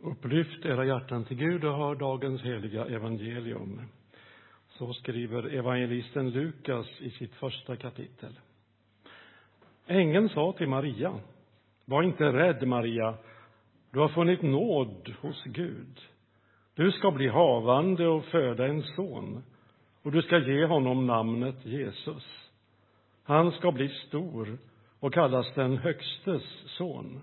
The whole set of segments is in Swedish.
Upplyft era hjärtan till Gud och hör dagens heliga evangelium. Så skriver evangelisten Lukas i sitt första kapitel. Ängeln sa till Maria, var inte rädd Maria, du har funnit nåd hos Gud. Du ska bli havande och föda en son och du ska ge honom namnet Jesus. Han ska bli stor och kallas den Högstes son.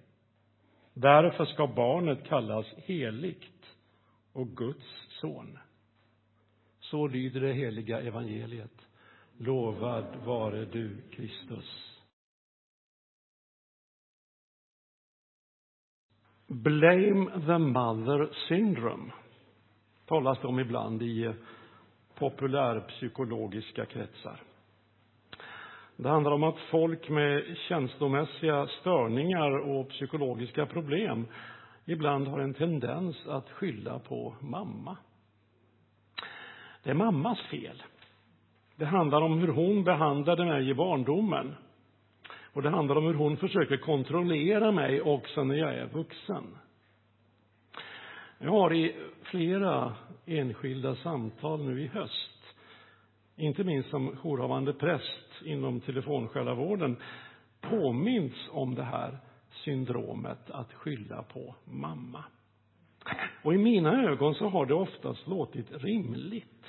Därför ska barnet kallas heligt och Guds son. Så lyder det heliga evangeliet. Lovad vare du, Kristus. Blame the mother syndrome talas det om ibland i populärpsykologiska kretsar. Det handlar om att folk med känslomässiga störningar och psykologiska problem ibland har en tendens att skylla på mamma. Det är mammas fel. Det handlar om hur hon behandlade mig i barndomen. Och det handlar om hur hon försöker kontrollera mig också när jag är vuxen. Jag har i flera enskilda samtal nu i höst, inte minst som jourhavande präst inom telefonsjälavården, påminns om det här syndromet att skylla på mamma. Och i mina ögon så har det oftast låtit rimligt.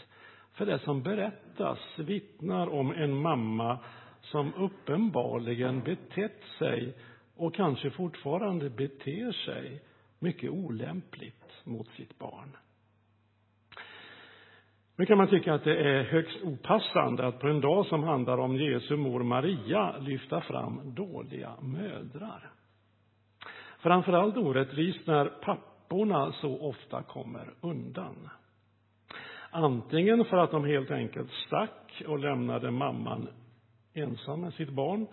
För det som berättas vittnar om en mamma som uppenbarligen betett sig och kanske fortfarande beter sig mycket olämpligt mot sitt barn. Nu kan man tycka att det är högst opassande att på en dag som handlar om Jesu mor Maria lyfta fram dåliga mödrar. Framförallt orättvist när papporna så ofta kommer undan. Antingen för att de helt enkelt stack och lämnade mamman ensam med sitt barn,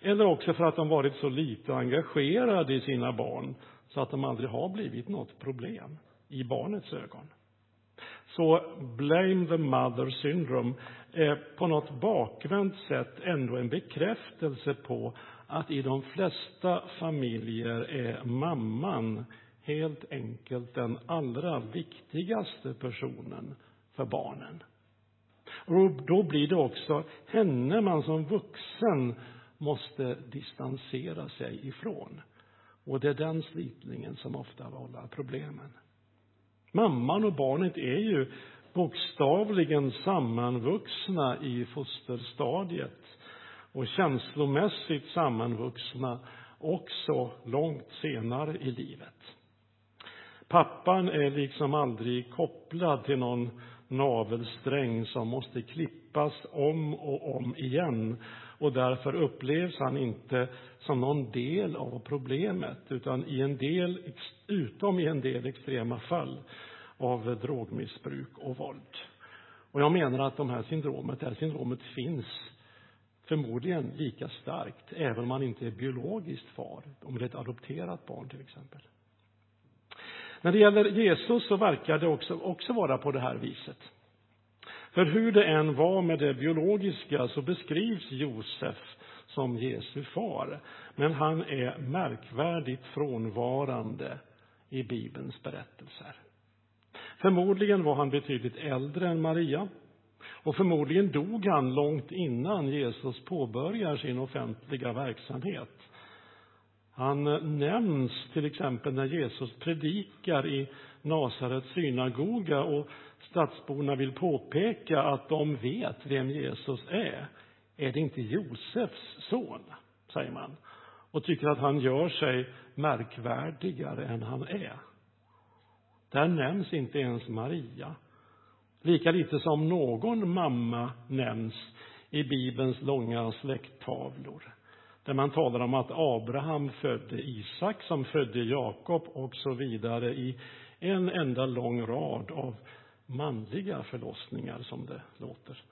eller också för att de varit så lite engagerade i sina barn så att de aldrig har blivit något problem i barnets ögon. Så blame the mother syndrome är på något bakvänt sätt ändå en bekräftelse på att i de flesta familjer är mamman helt enkelt den allra viktigaste personen för barnen. Och då blir det också henne man som vuxen måste distansera sig ifrån. Och det är den slitningen som ofta vållar problemen. Mamman och barnet är ju bokstavligen sammanvuxna i fosterstadiet och känslomässigt sammanvuxna också långt senare i livet. Pappan är liksom aldrig kopplad till någon navelsträng som måste klippas om och om igen och därför upplevs han inte som någon del av problemet utan i en del, utom i en del extrema fall av drogmissbruk och våld. Och jag menar att de här syndromet, det här syndromet finns förmodligen lika starkt även om man inte är biologiskt far, om det är ett adopterat barn till exempel. När det gäller Jesus så verkar det också, också vara på det här viset. För hur det än var med det biologiska så beskrivs Josef som Jesu far. Men han är märkvärdigt frånvarande i Bibelns berättelser. Förmodligen var han betydligt äldre än Maria. Och förmodligen dog han långt innan Jesus påbörjar sin offentliga verksamhet. Han nämns till exempel när Jesus predikar i Nasarets synagoga och stadsborna vill påpeka att de vet vem Jesus är. Är det inte Josefs son? säger man och tycker att han gör sig märkvärdigare än han är. Där nämns inte ens Maria. Lika lite som någon mamma nämns i Bibelns långa släkttavlor. Där man talar om att Abraham födde Isak som födde Jakob och så vidare i en enda lång rad av manliga förlossningar som det låter.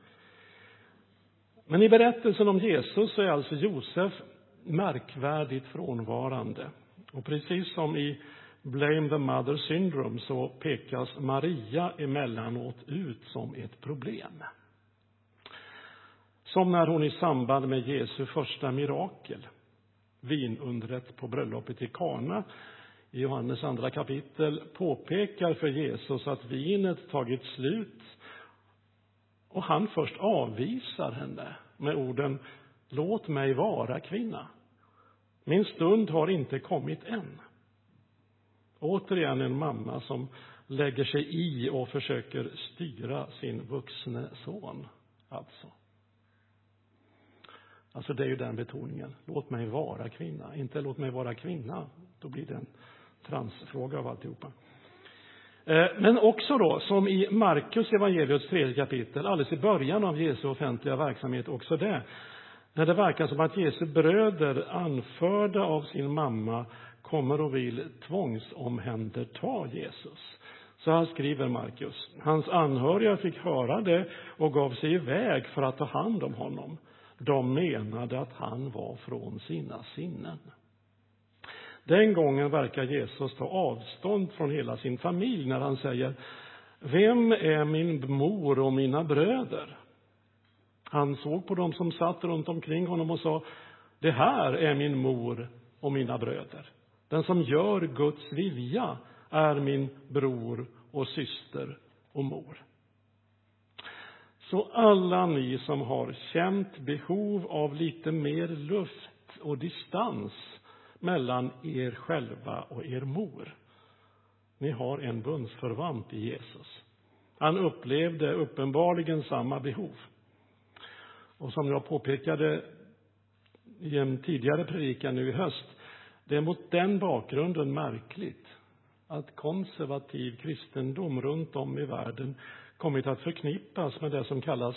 Men i berättelsen om Jesus så är alltså Josef märkvärdigt frånvarande. Och precis som i Blame the Mother Syndrome så pekas Maria emellanåt ut som ett problem. Som när hon i samband med Jesu första mirakel, vinundret på bröllopet i Kana, i Johannes andra kapitel påpekar för Jesus att vinet tagit slut och han först avvisar henne med orden Låt mig vara kvinna. Min stund har inte kommit än. Återigen en mamma som lägger sig i och försöker styra sin vuxne son. Alltså. Alltså det är ju den betoningen. Låt mig vara kvinna. Inte låt mig vara kvinna. Då blir det en transfråga av alltihopa. Eh, men också då, som i Markus evangeliets tredje kapitel, alldeles i början av Jesu offentliga verksamhet, också det, när det verkar som att Jesu bröder, anförda av sin mamma, kommer och vill tvångsomhänderta Jesus. Så här skriver Markus. Hans anhöriga fick höra det och gav sig iväg för att ta hand om honom. De menade att han var från sina sinnen. Den gången verkar Jesus ta avstånd från hela sin familj när han säger Vem är min mor och mina bröder? Han såg på dem som satt runt omkring honom och sa Det här är min mor och mina bröder. Den som gör Guds vilja är min bror och syster och mor. Så alla ni som har känt behov av lite mer luft och distans mellan er själva och er mor. Ni har en bundsförvant i Jesus. Han upplevde uppenbarligen samma behov. Och som jag påpekade i en tidigare predikan nu i höst, det är mot den bakgrunden märkligt att konservativ kristendom runt om i världen kommit att förknippas med det som kallas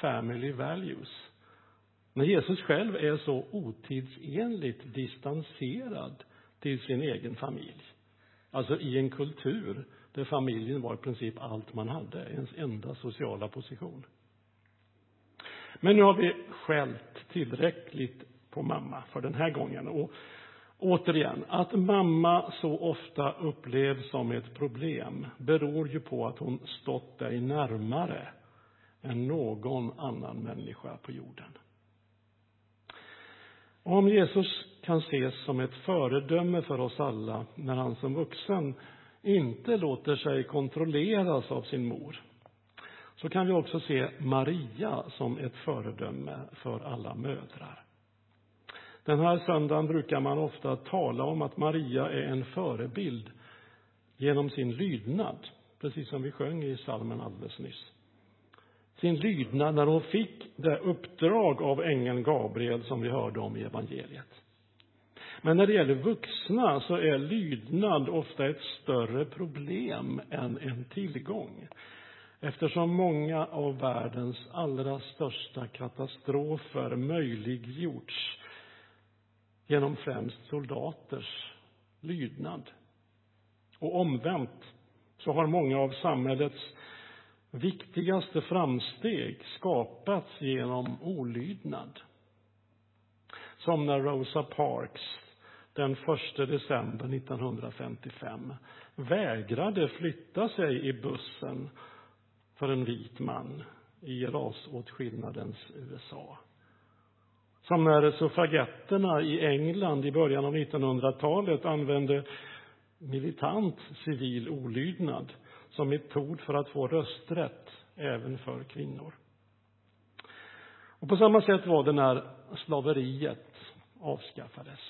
family values. När Jesus själv är så otidsenligt distanserad till sin egen familj. Alltså i en kultur där familjen var i princip allt man hade, ens enda sociala position. Men nu har vi skällt tillräckligt på mamma för den här gången. Och återigen, att mamma så ofta upplevs som ett problem beror ju på att hon stått dig närmare än någon annan människa på jorden. Om Jesus kan ses som ett föredöme för oss alla när han som vuxen inte låter sig kontrolleras av sin mor, så kan vi också se Maria som ett föredöme för alla mödrar. Den här söndagen brukar man ofta tala om att Maria är en förebild genom sin lydnad, precis som vi sjöng i salmen alldeles nyss sin lydnad när hon fick det uppdrag av ängeln Gabriel som vi hörde om i evangeliet. Men när det gäller vuxna så är lydnad ofta ett större problem än en tillgång. Eftersom många av världens allra största katastrofer möjliggjorts genom främst soldaters lydnad. Och omvänt så har många av samhällets viktigaste framsteg skapats genom olydnad. Som när Rosa Parks den 1 december 1955 vägrade flytta sig i bussen för en vit man i rasåtskillnadens USA. Som när suffragetterna i England i början av 1900-talet använde militant civil olydnad som metod för att få rösträtt även för kvinnor. Och på samma sätt var det när slaveriet avskaffades.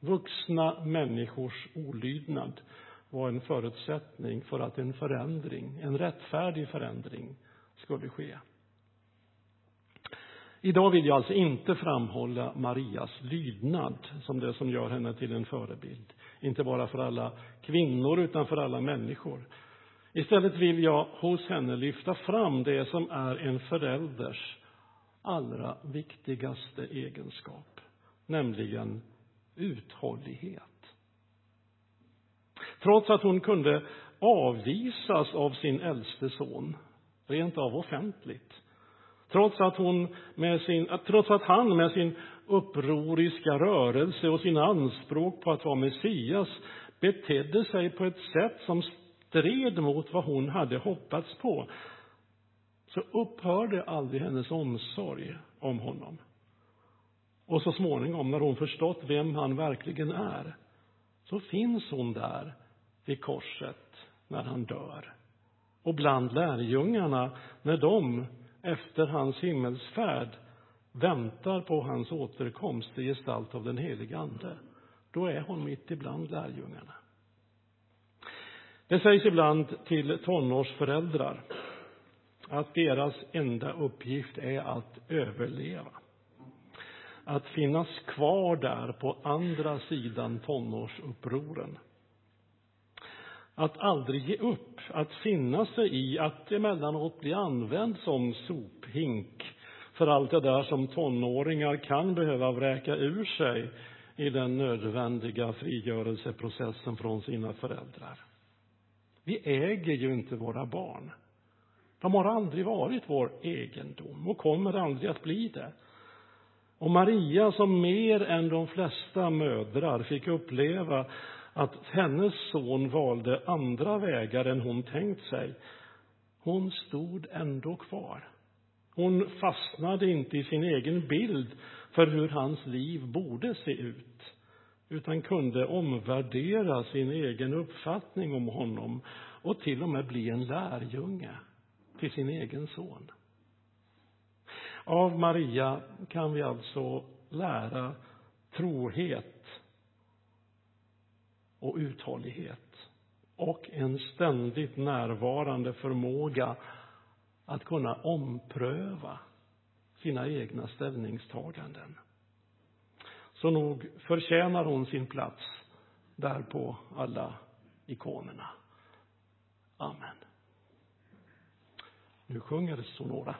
Vuxna människors olydnad var en förutsättning för att en förändring, en rättfärdig förändring, skulle ske. Idag vill jag alltså inte framhålla Marias lydnad som det som gör henne till en förebild. Inte bara för alla kvinnor utan för alla människor. Istället vill jag hos henne lyfta fram det som är en förälders allra viktigaste egenskap, nämligen uthållighet. Trots att hon kunde avvisas av sin äldste son, rent av offentligt. Trots att, hon med sin, trots att han med sin upproriska rörelse och sina anspråk på att vara Messias betedde sig på ett sätt som stred mot vad hon hade hoppats på, så upphörde aldrig hennes omsorg om honom. Och så småningom, när hon förstått vem han verkligen är, så finns hon där vid korset när han dör. Och bland lärjungarna, när de efter hans himmelsfärd väntar på hans återkomst i gestalt av den helige Ande, då är hon mitt ibland lärjungarna. Det sägs ibland till tonårsföräldrar att deras enda uppgift är att överleva. Att finnas kvar där på andra sidan tonårsupproren. Att aldrig ge upp, att finna sig i att emellanåt bli använd som sophink för allt det där som tonåringar kan behöva vräka ur sig i den nödvändiga frigörelseprocessen från sina föräldrar. Vi äger ju inte våra barn. De har aldrig varit vår egendom och kommer aldrig att bli det. Och Maria, som mer än de flesta mödrar fick uppleva att hennes son valde andra vägar än hon tänkt sig, hon stod ändå kvar. Hon fastnade inte i sin egen bild för hur hans liv borde se ut, utan kunde omvärdera sin egen uppfattning om honom och till och med bli en lärjunge till sin egen son. Av Maria kan vi alltså lära trohet och uthållighet och en ständigt närvarande förmåga att kunna ompröva sina egna ställningstaganden. Så nog förtjänar hon sin plats där på alla ikonerna. Amen. Nu sjunger Sonora.